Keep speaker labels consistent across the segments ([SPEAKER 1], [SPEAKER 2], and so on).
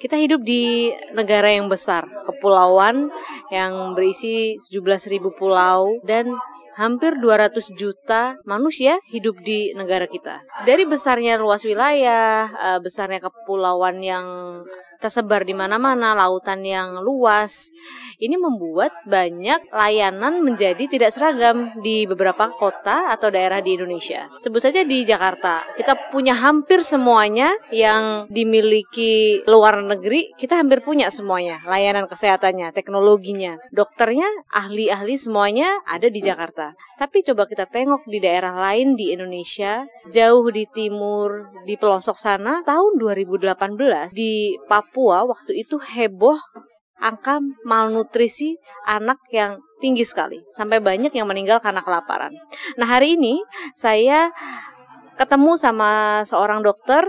[SPEAKER 1] Kita hidup di negara yang besar, kepulauan yang berisi 17.000 pulau dan hampir 200 juta manusia hidup di negara kita. Dari besarnya luas wilayah, eh, besarnya kepulauan yang tersebar di mana-mana, lautan yang luas. Ini membuat banyak layanan menjadi tidak seragam di beberapa kota atau daerah di Indonesia. Sebut saja di Jakarta, kita punya hampir semuanya yang dimiliki luar negeri, kita hampir punya semuanya. Layanan kesehatannya, teknologinya, dokternya, ahli-ahli semuanya ada di Jakarta. Tapi coba kita tengok di daerah lain di Indonesia, jauh di timur, di pelosok sana, tahun 2018 di Papua waktu itu heboh angka malnutrisi anak yang tinggi sekali sampai banyak yang meninggal karena kelaparan. Nah, hari ini saya ketemu sama seorang dokter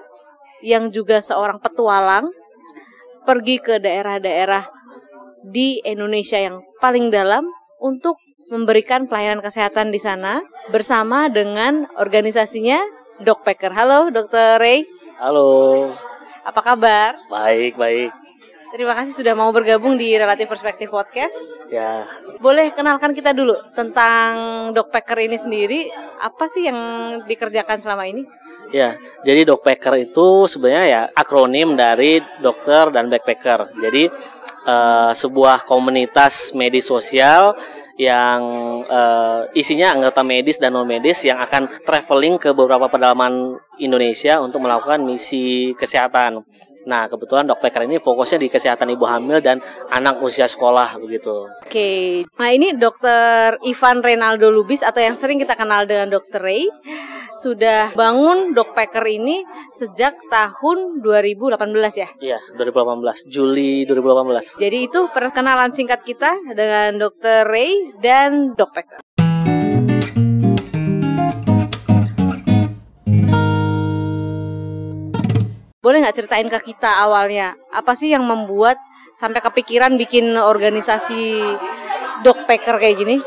[SPEAKER 1] yang juga seorang petualang pergi ke daerah-daerah di Indonesia yang paling dalam untuk memberikan pelayanan kesehatan di sana bersama dengan organisasinya Dokpacker. Halo, Dokter Ray.
[SPEAKER 2] Halo.
[SPEAKER 1] Apa kabar?
[SPEAKER 2] Baik, baik.
[SPEAKER 1] Terima kasih sudah mau bergabung di Relatif Perspektif Podcast.
[SPEAKER 2] Ya.
[SPEAKER 1] Boleh kenalkan kita dulu tentang Dokpacker ini sendiri. Apa sih yang dikerjakan selama ini?
[SPEAKER 2] Ya, jadi Dokpacker itu sebenarnya ya akronim dari dokter dan backpacker. Jadi uh, sebuah komunitas medis sosial yang uh, isinya anggota medis dan non medis yang akan traveling ke beberapa pedalaman Indonesia untuk melakukan misi kesehatan. Nah, kebetulan Dokpacker ini fokusnya di kesehatan ibu hamil dan anak usia sekolah begitu.
[SPEAKER 1] Oke, nah ini Dokter Ivan Renaldo Lubis atau yang sering kita kenal dengan Dokter Ray sudah bangun Dokpacker ini sejak tahun 2018 ya?
[SPEAKER 2] Iya, 2018, Juli 2018.
[SPEAKER 1] Jadi itu perkenalan singkat kita dengan Dokter Ray dan Dokpacker. Boleh nggak ceritain ke kita awalnya apa sih yang membuat sampai kepikiran bikin organisasi Dokpacker kayak gini?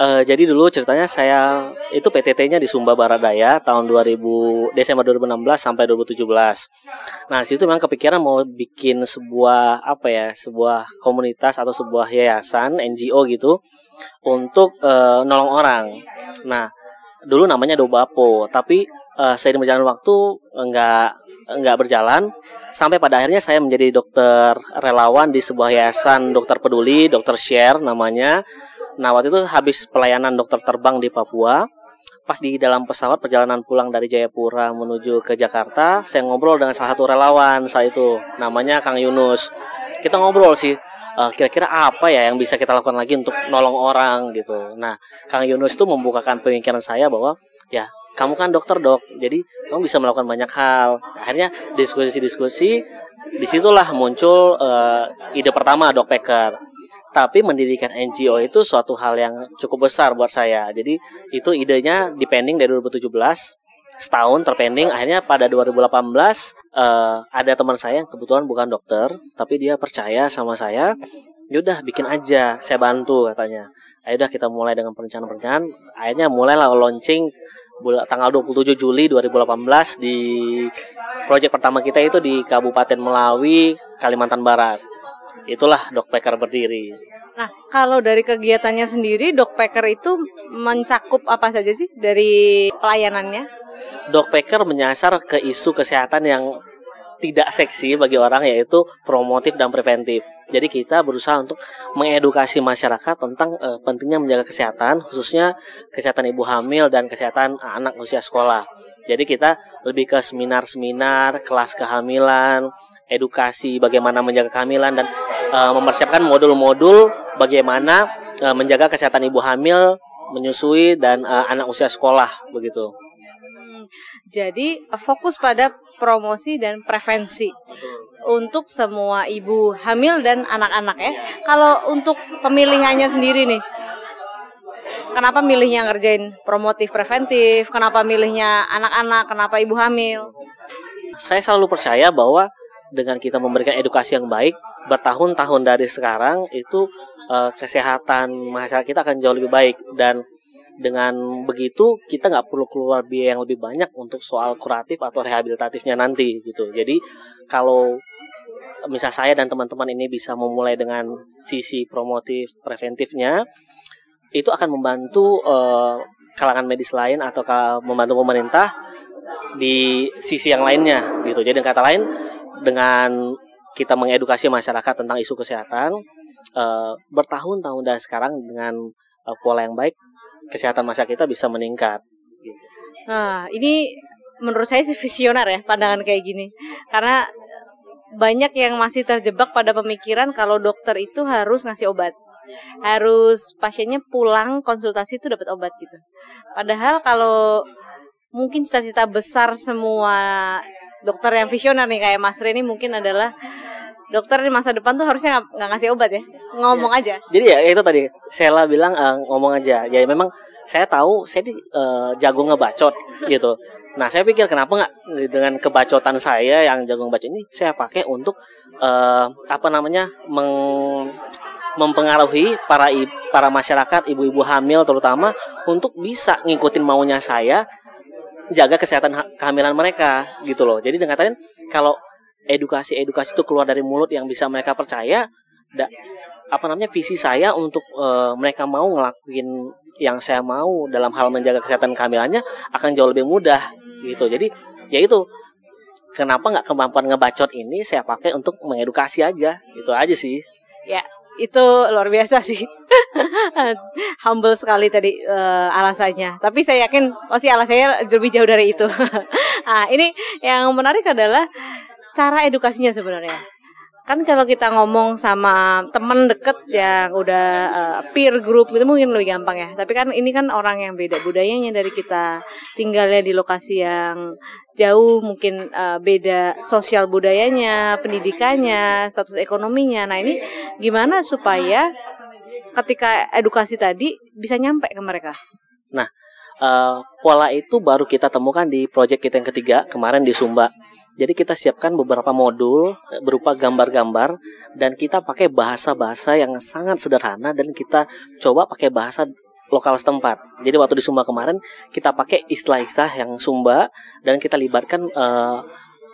[SPEAKER 2] Uh, jadi dulu ceritanya saya itu PTT-nya di Sumba Barat Daya tahun 2000 Desember 2016 sampai 2017. Nah, situ memang kepikiran mau bikin sebuah apa ya, sebuah komunitas atau sebuah yayasan NGO gitu untuk uh, nolong orang. Nah, dulu namanya Dobapo, tapi uh, seiring berjalan waktu enggak enggak berjalan sampai pada akhirnya saya menjadi dokter relawan di sebuah yayasan dokter peduli, dokter share namanya Nah waktu itu habis pelayanan dokter terbang di Papua, pas di dalam pesawat perjalanan pulang dari Jayapura menuju ke Jakarta, saya ngobrol dengan salah satu relawan saat itu, namanya Kang Yunus. Kita ngobrol sih, uh, kira-kira apa ya yang bisa kita lakukan lagi untuk nolong orang gitu. Nah, Kang Yunus itu membukakan pemikiran saya bahwa ya kamu kan dokter dok, jadi kamu bisa melakukan banyak hal. Akhirnya diskusi-diskusi, di situlah muncul uh, ide pertama dok Peker tapi mendirikan NGO itu suatu hal yang cukup besar buat saya. Jadi itu idenya dipending dari 2017 setahun terpending. Akhirnya pada 2018 uh, eh, ada teman saya yang kebetulan bukan dokter tapi dia percaya sama saya. Yaudah bikin aja. Saya bantu katanya. Ayo udah kita mulai dengan perencanaan-perencanaan. Akhirnya mulailah launching bulan tanggal 27 Juli 2018 di proyek pertama kita itu di Kabupaten Melawi Kalimantan Barat itulah Dokpacker berdiri.
[SPEAKER 1] Nah, kalau dari kegiatannya sendiri, Dokpacker itu mencakup apa saja sih dari pelayanannya?
[SPEAKER 2] Dokpacker menyasar ke isu kesehatan yang tidak seksi bagi orang yaitu promotif dan preventif. Jadi kita berusaha untuk mengedukasi masyarakat tentang uh, pentingnya menjaga kesehatan khususnya kesehatan ibu hamil dan kesehatan anak usia sekolah. Jadi kita lebih ke seminar-seminar, kelas kehamilan, edukasi bagaimana menjaga kehamilan dan uh, mempersiapkan modul-modul bagaimana uh, menjaga kesehatan ibu hamil, menyusui dan anak usia sekolah begitu.
[SPEAKER 1] Hmm, jadi fokus pada promosi dan prevensi untuk semua ibu hamil dan anak-anak ya. Kalau untuk pemilihannya sendiri nih, kenapa milihnya ngerjain promotif preventif? Kenapa milihnya anak-anak? Kenapa ibu hamil?
[SPEAKER 2] Saya selalu percaya bahwa dengan kita memberikan edukasi yang baik bertahun-tahun dari sekarang itu uh, kesehatan masyarakat kita akan jauh lebih baik dan dengan begitu kita nggak perlu keluar biaya yang lebih banyak untuk soal kuratif atau rehabilitatifnya nanti gitu. Jadi kalau misal saya dan teman-teman ini bisa memulai dengan sisi promotif preventifnya itu akan membantu uh, kalangan medis lain atau membantu pemerintah di sisi yang lainnya gitu. Jadi dengan kata lain dengan kita mengedukasi masyarakat tentang isu kesehatan uh, bertahun-tahun dan sekarang dengan uh, pola yang baik kesehatan masyarakat kita bisa meningkat. Gitu.
[SPEAKER 1] Nah, ini menurut saya sih visioner ya pandangan kayak gini. Karena banyak yang masih terjebak pada pemikiran kalau dokter itu harus ngasih obat. Harus pasiennya pulang konsultasi itu dapat obat gitu. Padahal kalau mungkin cita-cita besar semua dokter yang visioner nih kayak Mas Reni mungkin adalah dokter di masa depan tuh harusnya nggak ngasih obat ya. Ngomong ya. aja.
[SPEAKER 2] Jadi ya itu tadi Sela bilang uh, ngomong aja. Ya memang saya tahu saya di, uh, jago ngebacot gitu. Nah saya pikir kenapa nggak dengan kebacotan saya yang jago ngebacot ini saya pakai untuk uh, apa namanya meng mempengaruhi para para masyarakat ibu-ibu hamil terutama untuk bisa ngikutin maunya saya jaga kesehatan kehamilan mereka gitu loh. Jadi dengan katakan kalau edukasi-edukasi itu keluar dari mulut yang bisa mereka percaya da, apa namanya visi saya untuk uh, mereka mau ngelakuin yang saya mau dalam hal menjaga kesehatan kehamilannya akan jauh lebih mudah gitu. Jadi ya itu. Kenapa nggak kemampuan ngebacot ini saya pakai untuk mengedukasi aja itu aja sih.
[SPEAKER 1] Ya itu luar biasa sih. Humble sekali tadi uh, alasannya. Tapi saya yakin pasti alasannya lebih jauh dari itu. Ah ini yang menarik adalah cara edukasinya sebenarnya. Kan kalau kita ngomong sama temen deket yang udah uh, peer group itu mungkin lebih gampang ya. Tapi kan ini kan orang yang beda budayanya dari kita. Tinggalnya di lokasi yang jauh mungkin uh, beda sosial budayanya pendidikannya status ekonominya. Nah ini gimana supaya ketika edukasi tadi bisa nyampe ke mereka?
[SPEAKER 2] Nah uh, pola itu baru kita temukan di proyek kita yang ketiga kemarin di Sumba jadi kita siapkan beberapa modul eh, berupa gambar-gambar dan kita pakai bahasa-bahasa yang sangat sederhana dan kita coba pakai bahasa lokal setempat. Jadi waktu di Sumba kemarin kita pakai istilah-istilah yang Sumba dan kita libatkan uh,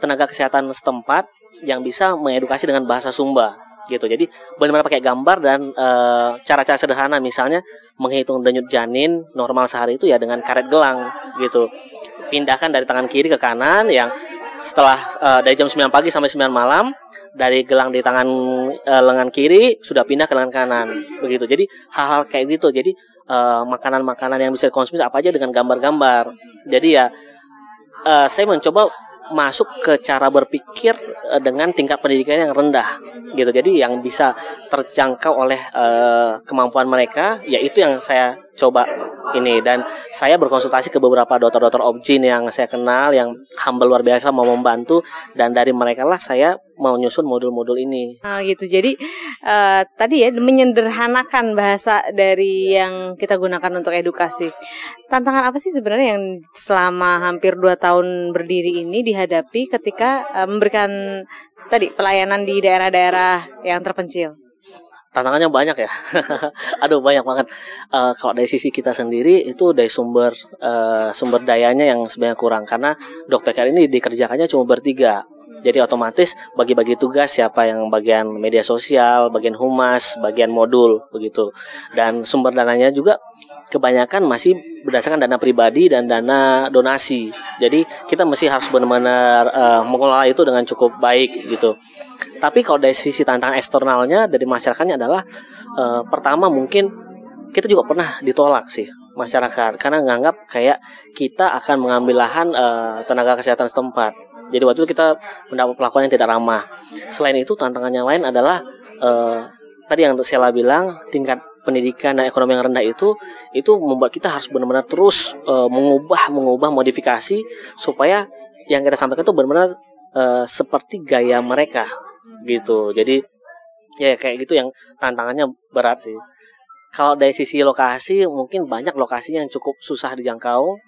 [SPEAKER 2] tenaga kesehatan setempat yang bisa mengedukasi dengan bahasa Sumba gitu. Jadi benar-benar pakai gambar dan uh, cara-cara sederhana misalnya menghitung denyut janin normal sehari itu ya dengan karet gelang gitu. Pindahkan dari tangan kiri ke kanan yang setelah uh, dari jam 9 pagi sampai 9 malam dari gelang di tangan uh, lengan kiri sudah pindah ke lengan kanan begitu jadi hal-hal kayak gitu jadi makanan eh, makanan-makanan yang bisa dikonsumsi apa aja dengan gambar-gambar jadi ya saya mencoba masuk ke cara berpikir uh, dengan tingkat pendidikan yang rendah gitu. Jadi yang bisa terjangkau oleh uh, kemampuan mereka yaitu yang saya coba ini dan saya berkonsultasi ke beberapa dokter-dokter objin yang saya kenal yang humble luar biasa mau membantu dan dari mereka lah saya mau nyusun modul-modul ini.
[SPEAKER 1] Oh, gitu. Jadi uh, tadi ya menyederhanakan bahasa dari yang kita gunakan untuk edukasi. Tantangan apa sih sebenarnya yang selama hampir dua tahun berdiri ini dihadapi ketika uh, memberikan tadi pelayanan di daerah-daerah yang terpencil?
[SPEAKER 2] Tantangannya banyak ya aduh banyak banget uh, kalau dari sisi kita sendiri itu dari sumber uh, sumber dayanya yang sebenarnya kurang karena dok PKR ini dikerjakannya cuma bertiga jadi otomatis bagi-bagi tugas siapa yang bagian media sosial, bagian humas, bagian modul begitu. Dan sumber dananya juga kebanyakan masih berdasarkan dana pribadi dan dana donasi. Jadi kita mesti harus benar-benar uh, mengelola itu dengan cukup baik gitu. Tapi kalau dari sisi tantangan eksternalnya dari masyarakatnya adalah uh, pertama mungkin kita juga pernah ditolak sih masyarakat karena menganggap kayak kita akan mengambil lahan uh, tenaga kesehatan setempat. Jadi waktu itu kita mendapat perlakuan yang tidak ramah. Selain itu tantangan yang lain adalah uh, tadi yang saya bilang tingkat pendidikan dan ekonomi yang rendah itu itu membuat kita harus benar-benar terus uh, mengubah mengubah modifikasi supaya yang kita sampaikan itu benar-benar uh, seperti gaya mereka gitu. Jadi ya kayak gitu yang tantangannya berat sih. Kalau dari sisi lokasi mungkin banyak lokasinya yang cukup susah dijangkau.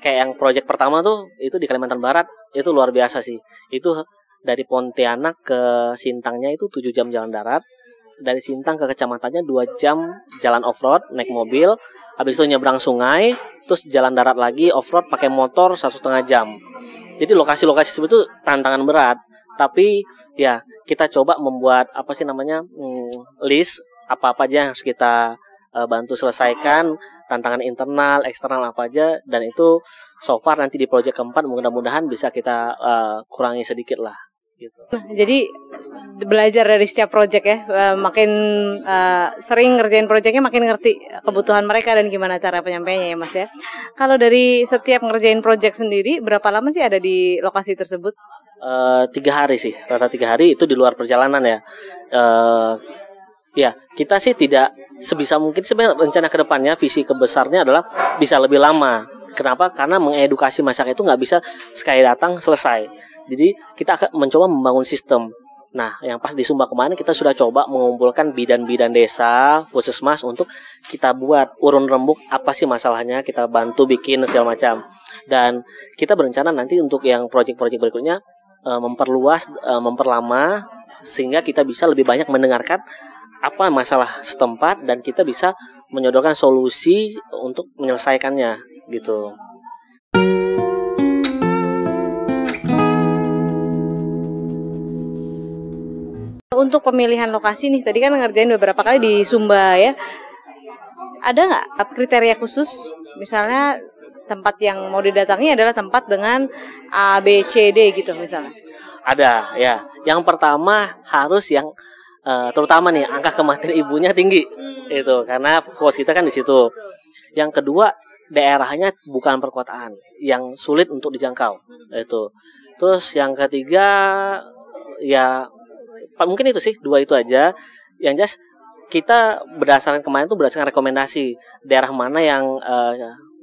[SPEAKER 2] Kayak yang proyek pertama tuh itu di Kalimantan Barat itu luar biasa sih. Itu dari Pontianak ke Sintangnya itu 7 jam jalan darat. Dari Sintang ke kecamatannya dua jam jalan off road naik mobil. Habis itu nyebrang sungai terus jalan darat lagi off road pakai motor satu setengah jam. Jadi lokasi-lokasi itu tantangan berat tapi ya kita coba membuat apa sih namanya hmm, list apa-apa aja yang harus kita uh, bantu selesaikan tantangan internal eksternal apa aja dan itu so far nanti di proyek keempat mudah-mudahan bisa kita uh, kurangi sedikit lah gitu.
[SPEAKER 1] Nah, jadi belajar dari setiap proyek ya, uh, makin uh, sering ngerjain proyeknya makin ngerti kebutuhan mereka dan gimana cara penyampaiannya ya Mas ya. Kalau dari setiap ngerjain proyek sendiri, berapa lama sih ada di lokasi tersebut?
[SPEAKER 2] Uh, tiga hari sih, rata tiga hari itu di luar perjalanan ya. Uh, ya kita sih tidak sebisa mungkin sebenarnya rencana ke depannya visi kebesarnya adalah bisa lebih lama. Kenapa? Karena mengedukasi masyarakat itu nggak bisa sekali datang selesai jadi kita akan mencoba membangun sistem. Nah, yang pas di Sumba kemarin kita sudah coba mengumpulkan bidan-bidan desa, puskesmas untuk kita buat urun rembuk apa sih masalahnya, kita bantu bikin segala macam. Dan kita berencana nanti untuk yang proyek-proyek berikutnya e, memperluas, e, memperlama sehingga kita bisa lebih banyak mendengarkan apa masalah setempat dan kita bisa menyodorkan solusi untuk menyelesaikannya gitu.
[SPEAKER 1] Untuk pemilihan lokasi nih, tadi kan ngerjain beberapa kali di Sumba ya. Ada nggak kriteria khusus? Misalnya tempat yang mau didatangi adalah tempat dengan A, B, C, D gitu misalnya.
[SPEAKER 2] Ada ya. Yang pertama harus yang uh, terutama nih angka kematian ibunya tinggi hmm. itu karena fokus kita kan di situ. Yang kedua daerahnya bukan perkotaan yang sulit untuk dijangkau itu. Terus yang ketiga ya mungkin itu sih dua itu aja yang jelas kita berdasarkan kemarin tuh berdasarkan rekomendasi daerah mana yang uh,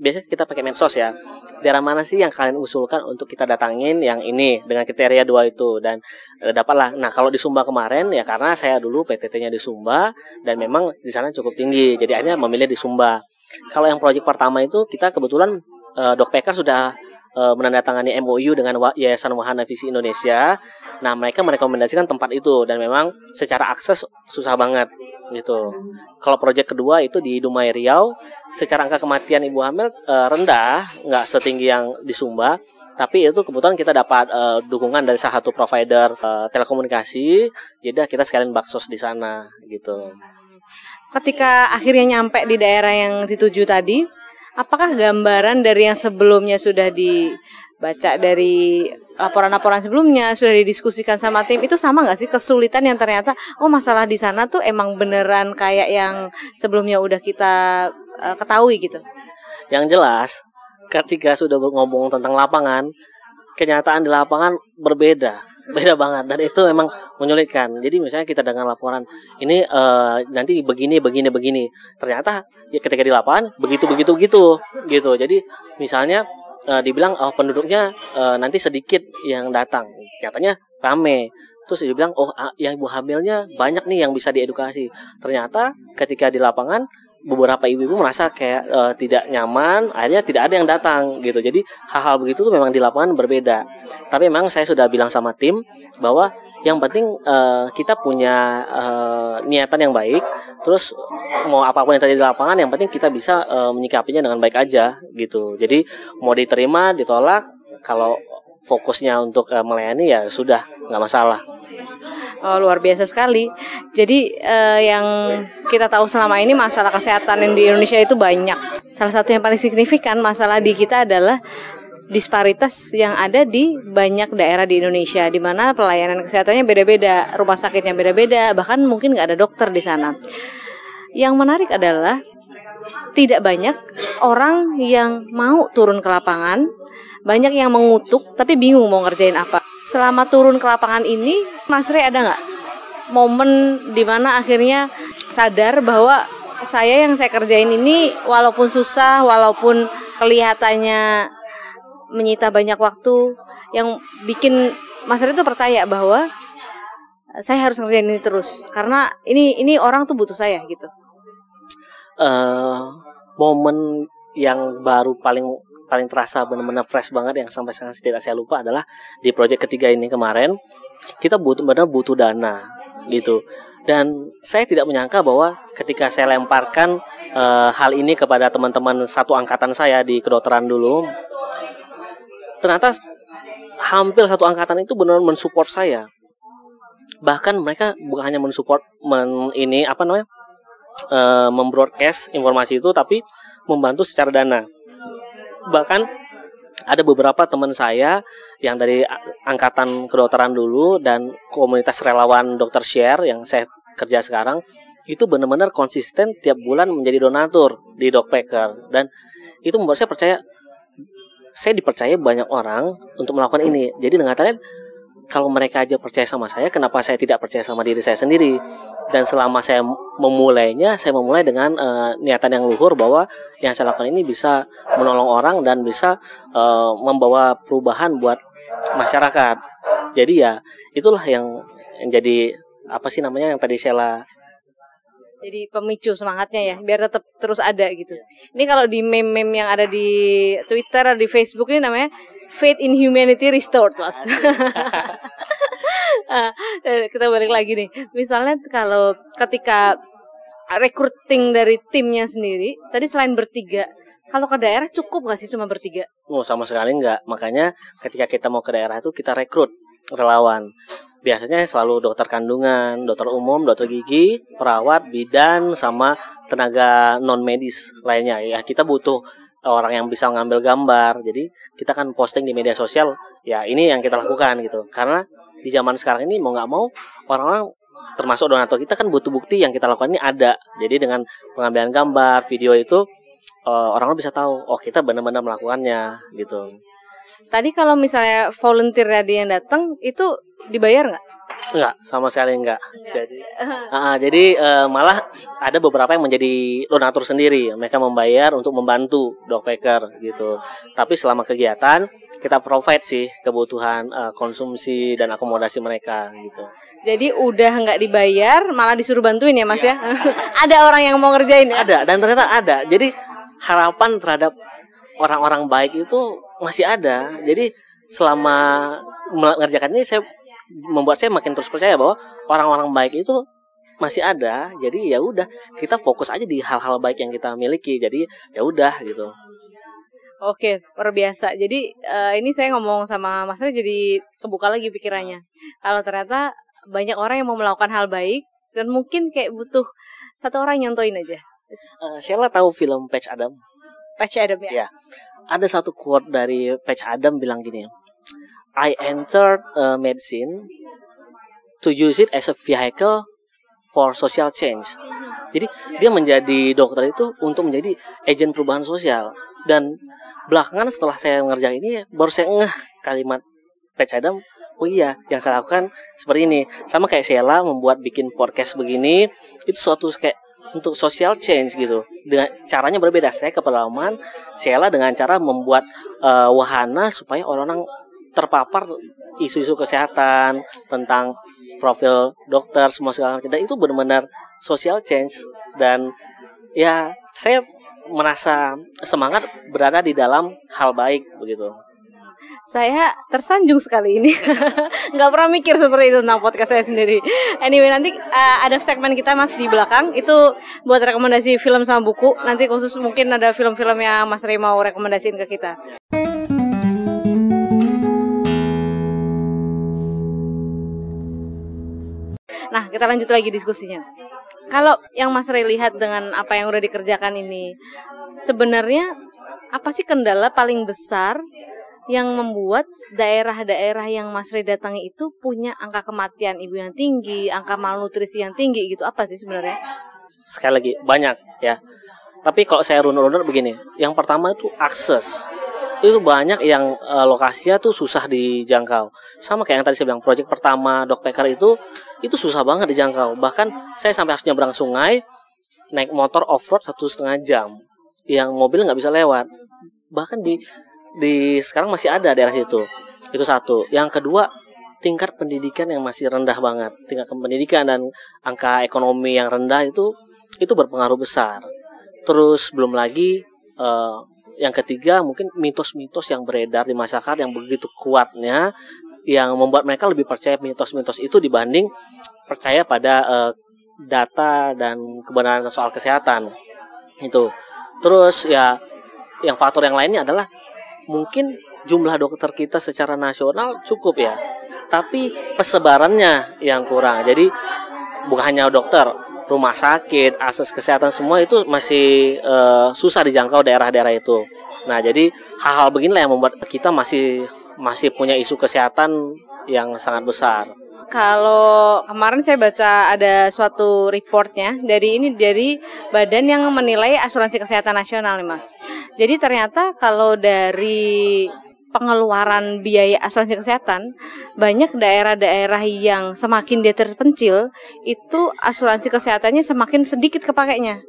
[SPEAKER 2] biasanya kita pakai medsos ya. Daerah mana sih yang kalian usulkan untuk kita datangin yang ini dengan kriteria dua itu? Dan uh, dapatlah. Nah kalau di Sumba kemarin ya karena saya dulu PTT-nya di Sumba dan memang di sana cukup tinggi. Jadi akhirnya memilih di Sumba. Kalau yang proyek pertama itu kita kebetulan uh, Dok PK sudah uh, menandatangani MOU dengan Yayasan Wahana Visi Indonesia. Nah, mereka merekomendasikan tempat itu dan memang secara akses susah banget gitu. Kalau proyek kedua itu di Dumai Riau, secara angka kematian ibu hamil uh, rendah, nggak setinggi yang di Sumba, tapi itu kebetulan kita dapat uh, dukungan dari salah satu provider uh, telekomunikasi, jadi kita sekalian baksos di sana gitu.
[SPEAKER 1] Ketika akhirnya nyampe di daerah yang dituju tadi, apakah gambaran dari yang sebelumnya sudah dibaca dari laporan-laporan sebelumnya sudah didiskusikan sama tim itu sama nggak sih kesulitan yang ternyata oh masalah di sana tuh emang beneran kayak yang sebelumnya udah kita uh, ketahui gitu.
[SPEAKER 2] Yang jelas ketika sudah ngomong tentang lapangan kenyataan di lapangan berbeda beda banget. Dan itu memang menyulitkan. Jadi misalnya kita dengan laporan ini uh, nanti begini begini begini. Ternyata ya ketika di lapangan begitu begitu begitu gitu. Jadi misalnya uh, dibilang oh penduduknya uh, nanti sedikit yang datang. Katanya rame. Terus dibilang oh yang ibu hamilnya banyak nih yang bisa diedukasi. Ternyata ketika di lapangan beberapa ibu-ibu merasa kayak uh, tidak nyaman, akhirnya tidak ada yang datang gitu. Jadi hal-hal begitu tuh memang di lapangan berbeda. Tapi memang saya sudah bilang sama tim bahwa yang penting uh, kita punya uh, niatan yang baik. Terus mau apa pun yang terjadi di lapangan, yang penting kita bisa uh, menyikapinya dengan baik aja gitu. Jadi mau diterima, ditolak, kalau fokusnya untuk uh, melayani ya sudah nggak masalah.
[SPEAKER 1] Oh, luar biasa sekali. Jadi uh, yang kita tahu selama ini masalah kesehatan yang di Indonesia itu banyak. Salah satu yang paling signifikan masalah di kita adalah disparitas yang ada di banyak daerah di Indonesia di mana pelayanan kesehatannya beda-beda, rumah sakitnya beda-beda, bahkan mungkin nggak ada dokter di sana. Yang menarik adalah tidak banyak orang yang mau turun ke lapangan, banyak yang mengutuk tapi bingung mau ngerjain apa selama turun ke lapangan ini Mas Rey ada nggak momen di mana akhirnya sadar bahwa saya yang saya kerjain ini walaupun susah walaupun kelihatannya menyita banyak waktu yang bikin Mas Rey itu percaya bahwa saya harus ngerjain ini terus karena ini ini orang tuh butuh saya gitu.
[SPEAKER 2] Uh, momen yang baru paling paling terasa benar-benar fresh banget yang sampai sekarang tidak saya lupa adalah di proyek ketiga ini kemarin kita butuh benar butuh dana gitu. Dan saya tidak menyangka bahwa ketika saya lemparkan uh, hal ini kepada teman-teman satu angkatan saya di kedokteran dulu ternyata hampir satu angkatan itu benar-benar mensupport saya. Bahkan mereka bukan hanya mensupport men, ini apa namanya uh, membroadcast informasi itu tapi membantu secara dana bahkan ada beberapa teman saya yang dari angkatan kedokteran dulu dan komunitas relawan dokter share yang saya kerja sekarang itu benar-benar konsisten tiap bulan menjadi donatur di Dogpacker dan itu membuat saya percaya saya dipercaya banyak orang untuk melakukan ini. Jadi dengan kalian kalau mereka aja percaya sama saya, kenapa saya tidak percaya sama diri saya sendiri? Dan selama saya memulainya, saya memulai dengan uh, niatan yang luhur bahwa yang saya lakukan ini bisa menolong orang dan bisa uh, membawa perubahan buat masyarakat. Jadi ya itulah yang, yang jadi apa sih namanya yang tadi saya
[SPEAKER 1] jadi pemicu semangatnya ya biar tetap terus ada gitu ini kalau di meme-meme yang ada di Twitter atau di Facebook ini namanya faith in humanity restored mas nah, eh, kita balik lagi nih misalnya kalau ketika recruiting dari timnya sendiri tadi selain bertiga kalau ke daerah cukup gak sih cuma bertiga?
[SPEAKER 2] Oh sama sekali enggak. Makanya ketika kita mau ke daerah itu kita rekrut relawan biasanya selalu dokter kandungan, dokter umum, dokter gigi, perawat, bidan, sama tenaga non medis lainnya. Ya kita butuh orang yang bisa ngambil gambar. Jadi kita kan posting di media sosial. Ya ini yang kita lakukan gitu. Karena di zaman sekarang ini mau nggak mau orang-orang termasuk donatur kita kan butuh bukti yang kita lakukan ini ada. Jadi dengan pengambilan gambar, video itu uh, orang-orang bisa tahu oh kita benar-benar melakukannya gitu.
[SPEAKER 1] Tadi kalau misalnya volunteer tadi yang datang itu dibayar nggak?
[SPEAKER 2] Enggak, sama sekali enggak. enggak. Jadi, uh, jadi uh, malah ada beberapa yang menjadi donatur sendiri. Mereka membayar untuk membantu dogpacker gitu. Tapi selama kegiatan kita provide sih kebutuhan uh, konsumsi dan akomodasi mereka gitu.
[SPEAKER 1] Jadi udah nggak dibayar, malah disuruh bantuin ya mas ya? ya? ada orang yang mau ngerjain ya?
[SPEAKER 2] Ada dan ternyata ada. Jadi harapan terhadap orang-orang baik itu masih ada. Jadi selama mengerjakan ini saya membuat saya makin terus percaya bahwa orang-orang baik itu masih ada jadi ya udah kita fokus aja di hal-hal baik yang kita miliki jadi ya udah gitu
[SPEAKER 1] Oke, luar biasa. Jadi uh, ini saya ngomong sama Mas Ray jadi kebuka lagi pikirannya. Kalau ternyata banyak orang yang mau melakukan hal baik dan mungkin kayak butuh satu orang nyontoin aja.
[SPEAKER 2] Uh, Sheila tahu film Patch Adam?
[SPEAKER 1] Patch Adam ya.
[SPEAKER 2] ya. Ada satu quote dari Patch Adam bilang gini, I entered uh, medicine to use it as a vehicle for social change. Jadi dia menjadi dokter itu untuk menjadi agen perubahan sosial. Dan belakangan setelah saya mengerjakan ini baru saya ngeh kalimat Patch Adam oh iya yang saya lakukan seperti ini. Sama kayak Sheila membuat bikin podcast begini itu suatu kayak untuk social change gitu. Dengan caranya berbeda. Saya kepelaman Sheila dengan cara membuat uh, wahana supaya orang-orang terpapar isu-isu kesehatan tentang profil dokter semua segala macam. Dan itu benar-benar social change. Dan ya saya merasa semangat berada di dalam hal baik begitu.
[SPEAKER 1] Saya tersanjung sekali ini. Nggak pernah mikir seperti itu tentang podcast saya sendiri. Anyway nanti uh, ada segmen kita mas di belakang. Itu buat rekomendasi film sama buku. Nanti khusus mungkin ada film-film yang mas Rey mau rekomendasiin ke kita Nah, kita lanjut lagi diskusinya. Kalau yang Mas Ray lihat dengan apa yang udah dikerjakan ini, sebenarnya apa sih kendala paling besar yang membuat daerah-daerah yang Mas Ray datangi itu punya angka kematian ibu yang tinggi, angka malnutrisi yang tinggi gitu? Apa sih sebenarnya?
[SPEAKER 2] Sekali lagi banyak ya. Tapi kalau saya runut-runut begini, yang pertama itu akses itu banyak yang uh, lokasinya tuh susah dijangkau. Sama kayak yang tadi saya bilang, proyek pertama Dogpacker itu itu susah banget dijangkau. Bahkan saya sampai harus nyebrang sungai naik motor off road satu setengah jam, yang mobil nggak bisa lewat. Bahkan di di sekarang masih ada daerah situ. Itu satu. Yang kedua tingkat pendidikan yang masih rendah banget. Tingkat pendidikan dan angka ekonomi yang rendah itu itu berpengaruh besar. Terus belum lagi uh, yang ketiga mungkin mitos-mitos yang beredar di masyarakat yang begitu kuatnya yang membuat mereka lebih percaya mitos-mitos itu dibanding percaya pada uh, data dan kebenaran soal kesehatan. Itu. Terus ya yang faktor yang lainnya adalah mungkin jumlah dokter kita secara nasional cukup ya. Tapi persebarannya yang kurang. Jadi bukan hanya dokter rumah sakit akses kesehatan semua itu masih uh, susah dijangkau daerah-daerah itu nah jadi hal-hal beginilah yang membuat kita masih masih punya isu kesehatan yang sangat besar
[SPEAKER 1] kalau kemarin saya baca ada suatu reportnya dari ini dari badan yang menilai asuransi kesehatan nasional nih mas. Jadi ternyata kalau dari pengeluaran biaya asuransi kesehatan banyak daerah-daerah yang semakin dia terpencil itu asuransi kesehatannya semakin sedikit kepakainya.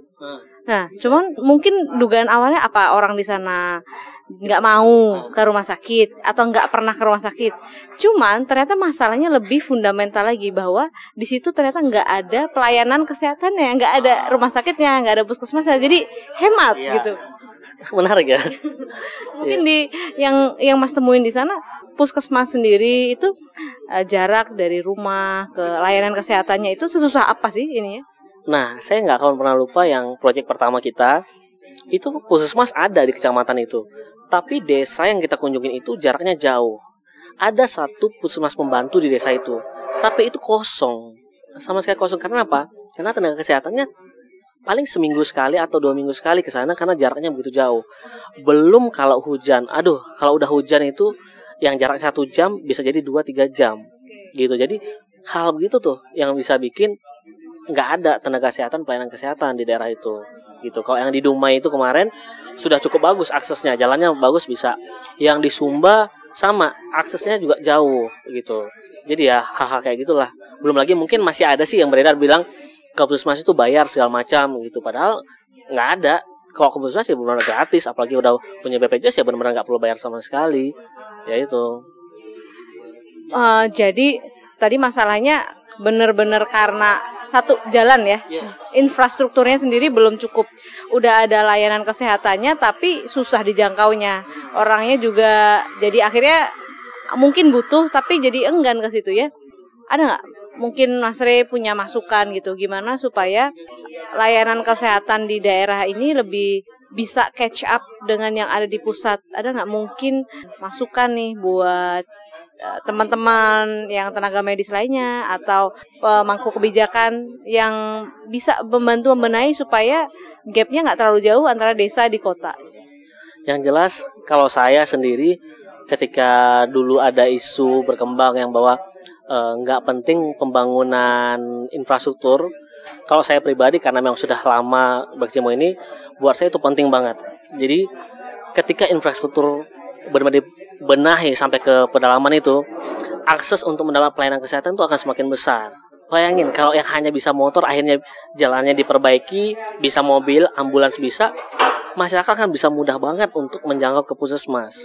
[SPEAKER 1] Nah, cuman mungkin dugaan awalnya apa orang di sana nggak mau ke rumah sakit atau nggak pernah ke rumah sakit. Cuman ternyata masalahnya lebih fundamental lagi bahwa di situ ternyata nggak ada pelayanan kesehatannya, nggak ada rumah sakitnya, nggak ada puskesmas, jadi hemat ya. gitu.
[SPEAKER 2] Menarik ya.
[SPEAKER 1] Mungkin ya. di yang yang Mas temuin di sana puskesmas sendiri itu uh, jarak dari rumah ke layanan kesehatannya itu sesusah apa sih ini ya?
[SPEAKER 2] Nah, saya nggak akan pernah lupa yang proyek pertama kita itu puskesmas ada di kecamatan itu. Tapi desa yang kita kunjungin itu jaraknya jauh. Ada satu puskesmas pembantu di desa itu, tapi itu kosong. Sama sekali kosong karena apa? Karena tenaga kesehatannya paling seminggu sekali atau dua minggu sekali ke sana karena jaraknya begitu jauh. Belum kalau hujan, aduh kalau udah hujan itu yang jarak satu jam bisa jadi dua tiga jam gitu. Jadi hal begitu tuh yang bisa bikin nggak ada tenaga kesehatan pelayanan kesehatan di daerah itu gitu. Kalau yang di Dumai itu kemarin sudah cukup bagus aksesnya jalannya bagus bisa. Yang di Sumba sama aksesnya juga jauh gitu. Jadi ya hal-hal kayak gitulah. Belum lagi mungkin masih ada sih yang beredar bilang ke puskesmas itu bayar segala macam gitu. Padahal nggak ada. Kalau ke puskesmas ya benar-benar gratis apalagi udah punya BPJS ya benar-benar nggak perlu bayar sama sekali. Ya itu.
[SPEAKER 1] Uh, jadi tadi masalahnya benar-benar karena satu jalan ya. Yeah. Infrastrukturnya sendiri belum cukup. Udah ada layanan kesehatannya tapi susah dijangkaunya. Orangnya juga jadi akhirnya mungkin butuh tapi jadi enggan ke situ ya. Ada nggak? Mungkin Mas Re punya masukan gitu gimana supaya layanan kesehatan di daerah ini lebih bisa catch up dengan yang ada di pusat. Ada nggak mungkin masukan nih buat teman-teman yang tenaga medis lainnya atau pemangku kebijakan yang bisa membantu membenahi supaya gapnya nggak terlalu jauh antara desa di kota.
[SPEAKER 2] Yang jelas kalau saya sendiri ketika dulu ada isu berkembang yang bahwa eh, nggak e, penting pembangunan infrastruktur, kalau saya pribadi karena memang sudah lama berkecimpung ini, buat saya itu penting banget. Jadi ketika infrastruktur benar-benar benahi sampai ke pedalaman itu akses untuk mendapat pelayanan kesehatan itu akan semakin besar. Bayangin kalau yang hanya bisa motor akhirnya jalannya diperbaiki, bisa mobil, ambulans bisa, masyarakat kan bisa mudah banget untuk menjangkau ke puskesmas.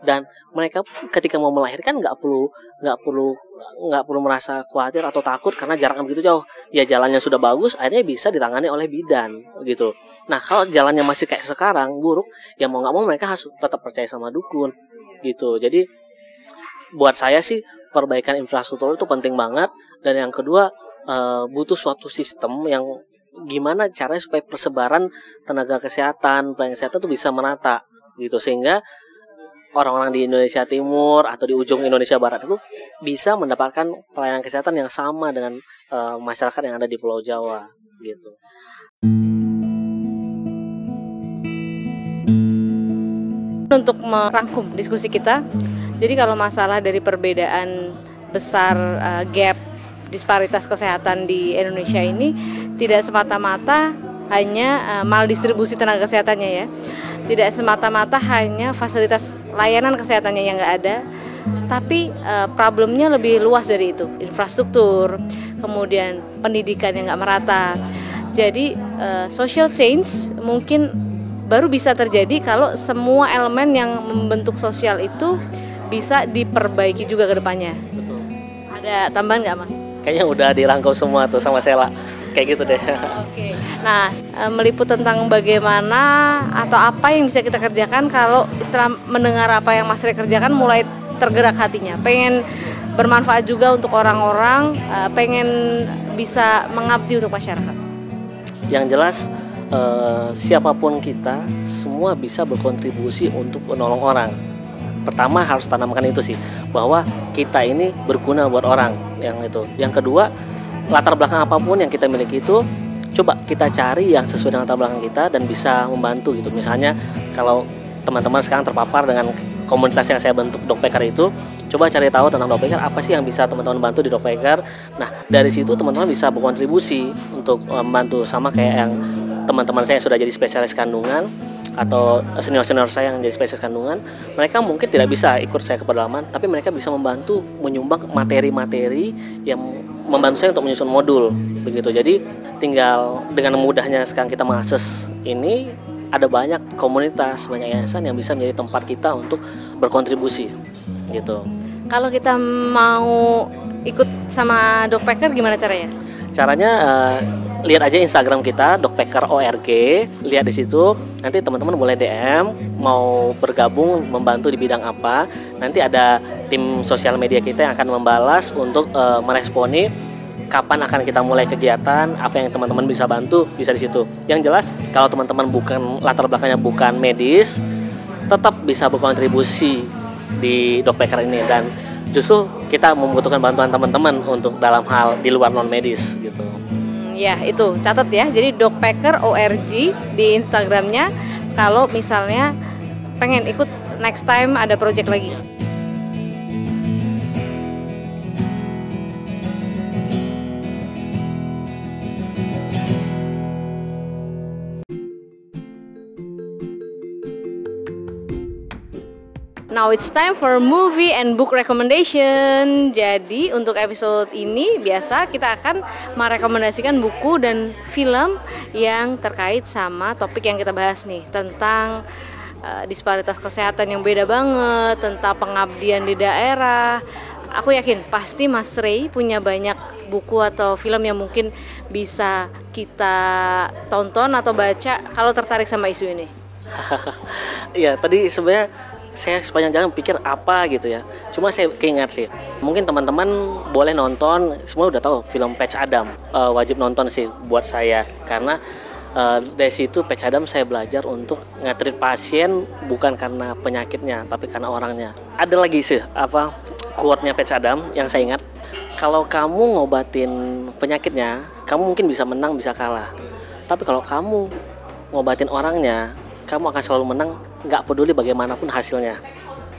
[SPEAKER 2] Dan mereka ketika mau melahirkan nggak perlu nggak perlu nggak perlu merasa khawatir atau takut karena jaraknya begitu jauh. Ya jalannya sudah bagus, akhirnya bisa ditangani oleh bidan gitu. Nah kalau jalannya masih kayak sekarang buruk, ya mau nggak mau mereka harus tetap percaya sama dukun gitu. Jadi buat saya sih perbaikan infrastruktur itu penting banget dan yang kedua uh, butuh suatu sistem yang gimana caranya supaya persebaran tenaga kesehatan pelayanan kesehatan itu bisa merata gitu sehingga orang-orang di Indonesia Timur atau di ujung Indonesia Barat itu bisa mendapatkan pelayanan kesehatan yang sama dengan uh, masyarakat yang ada di Pulau Jawa gitu.
[SPEAKER 1] Untuk merangkum diskusi kita, jadi kalau masalah dari perbedaan besar uh, gap disparitas kesehatan di Indonesia ini tidak semata-mata hanya uh, maldistribusi tenaga kesehatannya ya, tidak semata-mata hanya fasilitas layanan kesehatannya yang nggak ada, tapi uh, problemnya lebih luas dari itu, infrastruktur, kemudian pendidikan yang nggak merata. Jadi uh, social change mungkin baru bisa terjadi kalau semua elemen yang membentuk sosial itu bisa diperbaiki juga ke depannya. Betul. Ada tambahan nggak mas?
[SPEAKER 2] Kayaknya udah dirangkau semua tuh sama Sela. Kayak gitu deh.
[SPEAKER 1] Oke. Nah, e, meliput tentang bagaimana atau apa yang bisa kita kerjakan kalau setelah mendengar apa yang Mas Re kerjakan mulai tergerak hatinya. Pengen bermanfaat juga untuk orang-orang, e, pengen bisa mengabdi untuk masyarakat?
[SPEAKER 2] Yang jelas uh, siapa pun kita semua bisa berkontribusi untuk menolong orang. Pertama harus tanamkan itu sih bahwa kita ini berguna buat orang yang itu. Yang kedua latar belakang apa pun yang kita miliki itu coba kita cari yang sesuai dengan latar kita dan bisa membantu gitu. Misalnya kalau teman-teman sekarang terpapar dengan komunitas yang saya bentuk Dogpacker itu coba cari tahu tentang Dogpacker apa sih yang bisa teman-teman bantu di Dogpacker nah dari situ teman-teman bisa berkontribusi untuk eh, membantu sama kayak yang teman-teman saya yang sudah jadi spesialis kandungan atau senior-senior saya yang jadi spesialis kandungan mereka mungkin tidak bisa ikut saya ke pedalaman tapi mereka bisa membantu menyumbang materi-materi yang membantu saya untuk menyusun modul begitu jadi tinggal dengan mudahnya sekarang kita mengakses ini ada banyak komunitas, banyak yayasan yang bisa menjadi tempat kita untuk berkontribusi gitu.
[SPEAKER 1] Kalau kita mau ikut sama Dogpacker gimana caranya?
[SPEAKER 2] Caranya uh, lihat aja Instagram kita dogpacker.org, lihat di situ. Nanti teman-teman boleh DM mau bergabung membantu di bidang apa. Nanti ada tim sosial media kita yang akan membalas untuk uh, meresponi kapan akan kita mulai kegiatan, apa yang teman-teman bisa bantu, bisa di situ. Yang jelas, kalau teman-teman bukan latar belakangnya bukan medis, tetap bisa berkontribusi di Dogpacker ini dan justru kita membutuhkan bantuan teman-teman untuk dalam hal di luar non medis gitu.
[SPEAKER 1] Ya itu catat ya. Jadi Dogpacker ORG di Instagramnya. Kalau misalnya pengen ikut next time ada project lagi. Now it's time for movie and book recommendation. Jadi untuk episode ini biasa kita akan merekomendasikan buku dan film yang terkait sama topik yang kita bahas nih tentang uh, disparitas kesehatan yang beda banget, tentang pengabdian di daerah. Aku yakin pasti Mas Ray punya banyak buku atau film yang mungkin bisa kita tonton atau baca kalau tertarik sama isu ini.
[SPEAKER 2] Iya, tadi sebenarnya saya sepanjang jalan pikir apa gitu ya. Cuma saya keingat sih mungkin teman-teman boleh nonton semua udah tahu film Patch Adam. Uh, wajib nonton sih buat saya karena uh, dari situ Patch Adam saya belajar untuk ngatrit pasien bukan karena penyakitnya tapi karena orangnya. Ada lagi sih apa quote-nya Patch Adam yang saya ingat kalau kamu ngobatin penyakitnya kamu mungkin bisa menang bisa kalah. Tapi kalau kamu ngobatin orangnya kamu akan selalu menang nggak peduli bagaimanapun hasilnya.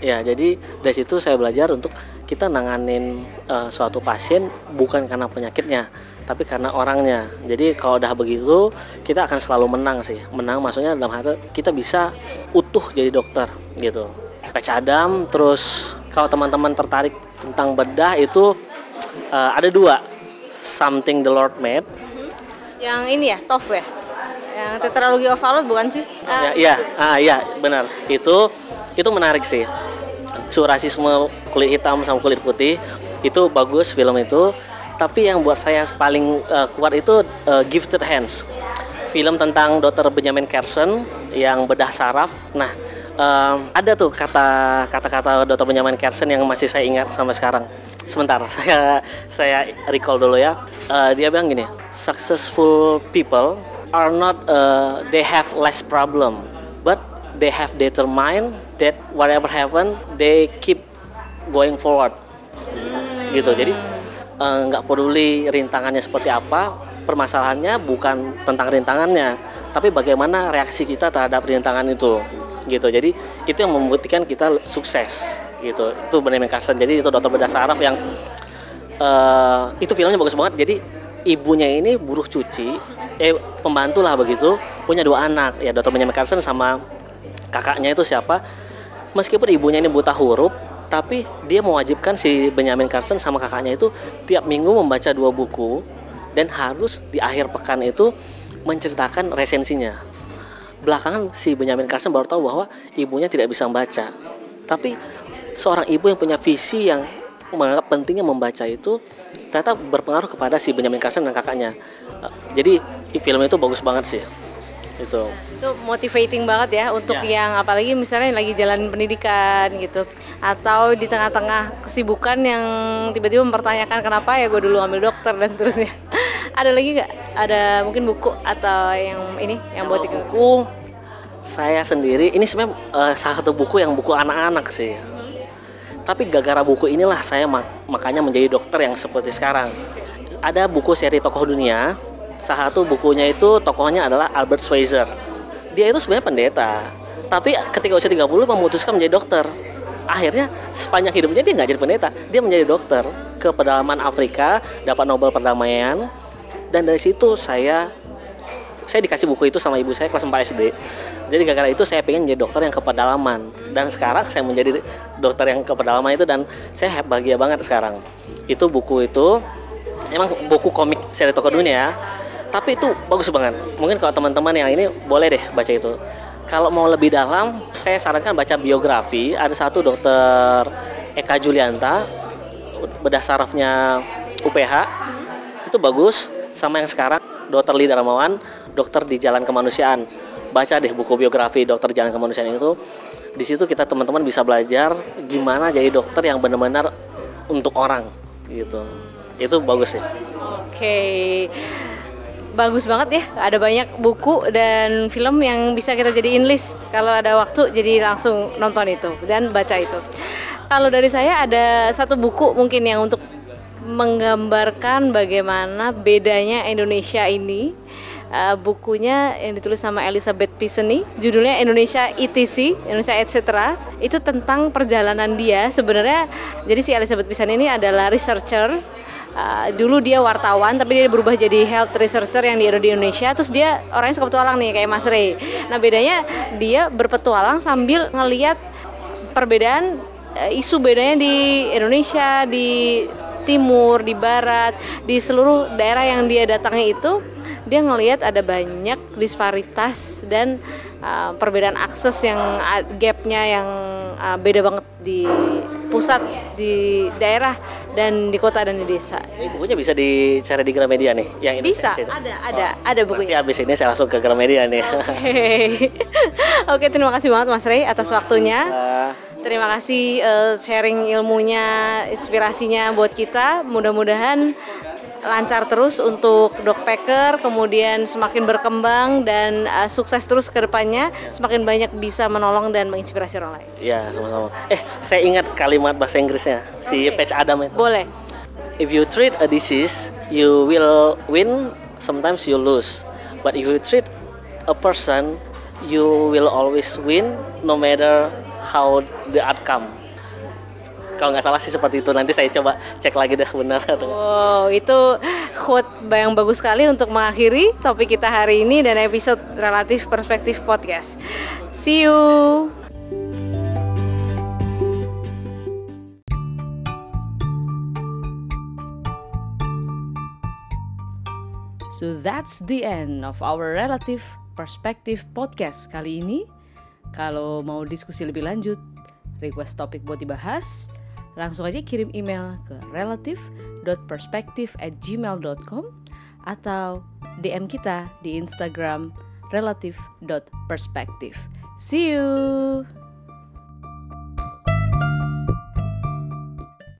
[SPEAKER 2] Ya jadi dari situ saya belajar untuk kita nanganin uh, suatu pasien bukan karena penyakitnya tapi karena orangnya. Jadi kalau udah begitu kita akan selalu menang sih. Menang maksudnya dalam hal kita bisa utuh jadi dokter gitu. Patch Adam terus kalau teman-teman tertarik tentang bedah itu uh, ada dua. Something the Lord made.
[SPEAKER 1] Yang ini ya tof ya yang tetralogi ovalus bukan sih?
[SPEAKER 2] Uh, ya, iya, ah iya benar. Itu itu menarik sih. Surasisme kulit hitam sama kulit putih itu bagus film itu. Tapi yang buat saya paling uh, kuat itu uh, Gifted Hands. Film tentang Dr. Benjamin Carson yang bedah saraf. Nah, um, ada tuh kata kata-kata Dr. Benjamin Carson yang masih saya ingat sampai sekarang. Sebentar, saya saya recall dulu ya. Uh, dia bilang gini, successful people are not uh, they have less problem but they have determined that whatever happen they keep going forward. Gitu. Jadi uh, nggak uh, peduli rintangannya seperti apa permasalahannya bukan tentang rintangannya tapi bagaimana reaksi kita terhadap rintangan itu. Gitu. Jadi itu yang membuktikan kita sukses. Gitu. Itu Benjamin Carson jadi itu dokter bedah saraf yang uh, itu filmnya bagus banget. Jadi ibunya ini buruh cuci eh pembantu lah begitu. Punya dua anak. Ya dokter Benjamin Carson sama kakaknya itu siapa? Meskipun ibunya ini buta huruf tapi dia mewajibkan si Benjamin Carson sama kakaknya itu tiap minggu membaca dua buku dan harus di akhir pekan itu menceritakan resensinya. Belakangan si Benjamin Carson baru tahu bahwa ibunya tidak bisa membaca. Tapi seorang ibu yang punya visi yang menganggap pentingnya membaca itu ternyata berpengaruh kepada si Benjamin Carson dan kakaknya jadi film itu bagus banget sih. Itu.
[SPEAKER 1] Itu motivating banget ya untuk ya. yang apalagi misalnya lagi jalan pendidikan gitu. Atau di tengah-tengah kesibukan yang tiba-tiba mempertanyakan kenapa ya gue dulu ambil dokter dan seterusnya. Ada lagi nggak? Ada mungkin buku atau yang ini yang buat
[SPEAKER 2] buku? saya sendiri ini sebenarnya eh, salah satu buku yang buku anak-anak sih. Tapi gara-gara buku inilah saya mak- makanya menjadi dokter yang seperti sekarang. Ada buku seri tokoh dunia salah satu bukunya itu tokohnya adalah Albert Schweitzer. Dia itu sebenarnya pendeta tapi ketika usia 30 memutuskan menjadi dokter. Akhirnya sepanjang hidupnya dia nggak jadi pendeta dia menjadi dokter. Ke pedalaman Afrika dapat Nobel perdamaian. Dan dari situ saya saya dikasih buku itu sama ibu saya kelas 4 SD. Jadi gara-gara itu saya pengen menjadi dokter yang ke pedalaman dan sekarang saya menjadi dokter yang ke pedalaman itu dan saya bahagia banget sekarang. Itu buku itu emang buku komik seri tokoh dunia, tapi itu bagus banget. Mungkin kalau teman-teman yang ini boleh deh baca itu. Kalau mau lebih dalam, saya sarankan baca biografi. Ada satu dokter Eka Julianta, bedah sarafnya UPH, itu bagus. Sama yang sekarang, dokter Lee Darmawan, dokter di Jalan Kemanusiaan. Baca deh buku biografi dokter Jalan Kemanusiaan itu. Di situ kita teman-teman bisa belajar gimana jadi dokter yang benar-benar untuk orang gitu. Itu bagus sih.
[SPEAKER 1] Oke. Bagus banget ya, ada banyak buku dan film yang bisa kita jadiin list. Kalau ada waktu jadi langsung nonton itu dan baca itu. Kalau dari saya ada satu buku mungkin yang untuk menggambarkan bagaimana bedanya Indonesia ini. Uh, bukunya yang ditulis sama Elizabeth Pisani, judulnya Indonesia ETC, Indonesia etc. Itu tentang perjalanan dia. Sebenarnya jadi si Elizabeth Pisani ini adalah researcher Uh, dulu dia wartawan tapi dia berubah jadi health researcher yang di Indonesia. Terus dia orangnya suka petualang nih kayak Mas Ray nah bedanya dia berpetualang sambil ngeliat perbedaan uh, isu bedanya di Indonesia di timur di barat di seluruh daerah yang dia datangi itu dia ngelihat ada banyak disparitas dan uh, perbedaan akses yang uh, gapnya yang uh, beda banget di pusat di daerah dan di kota dan di desa
[SPEAKER 2] Ini bukunya bisa dicari di Gramedia nih. Yang ini
[SPEAKER 1] bisa
[SPEAKER 2] saya-
[SPEAKER 1] ada ada
[SPEAKER 2] Oh,
[SPEAKER 1] ada bukunya
[SPEAKER 2] habis ini saya langsung ke Gramedia nih.
[SPEAKER 1] Oke. Oke, terima kasih banget Mas Ray atas waktunya.
[SPEAKER 2] Ah,
[SPEAKER 1] Terima kasih eh, sharing ilmunya, inspirasinya buat kita. Mudah-mudahan lancar terus untuk Dogpacker, kemudian semakin berkembang dan eh, sukses terus ke depannya, semakin banyak bisa menolong dan menginspirasi orang lain.
[SPEAKER 2] Iya, sama-sama. Eh, saya ingat kalimat bahasa Inggrisnya si
[SPEAKER 1] Oke.
[SPEAKER 2] Patch Adam itu.
[SPEAKER 1] Boleh.
[SPEAKER 2] If you treat a disease, you will win, sometimes you lose. But if you treat a person, you will always win no matter how the outcome. Kalau nggak salah sih seperti itu. Nanti saya coba cek lagi dah benar atau.
[SPEAKER 1] Wow, itu quote yang bagus sekali untuk mengakhiri topik kita hari ini dan episode relatif perspektif podcast. See you. So that's the end of our relative perspective podcast kali ini. Kalau mau diskusi lebih lanjut, request topik buat dibahas, langsung aja kirim email ke relative.perspective at gmail.com atau DM kita di Instagram relative.perspective. See you!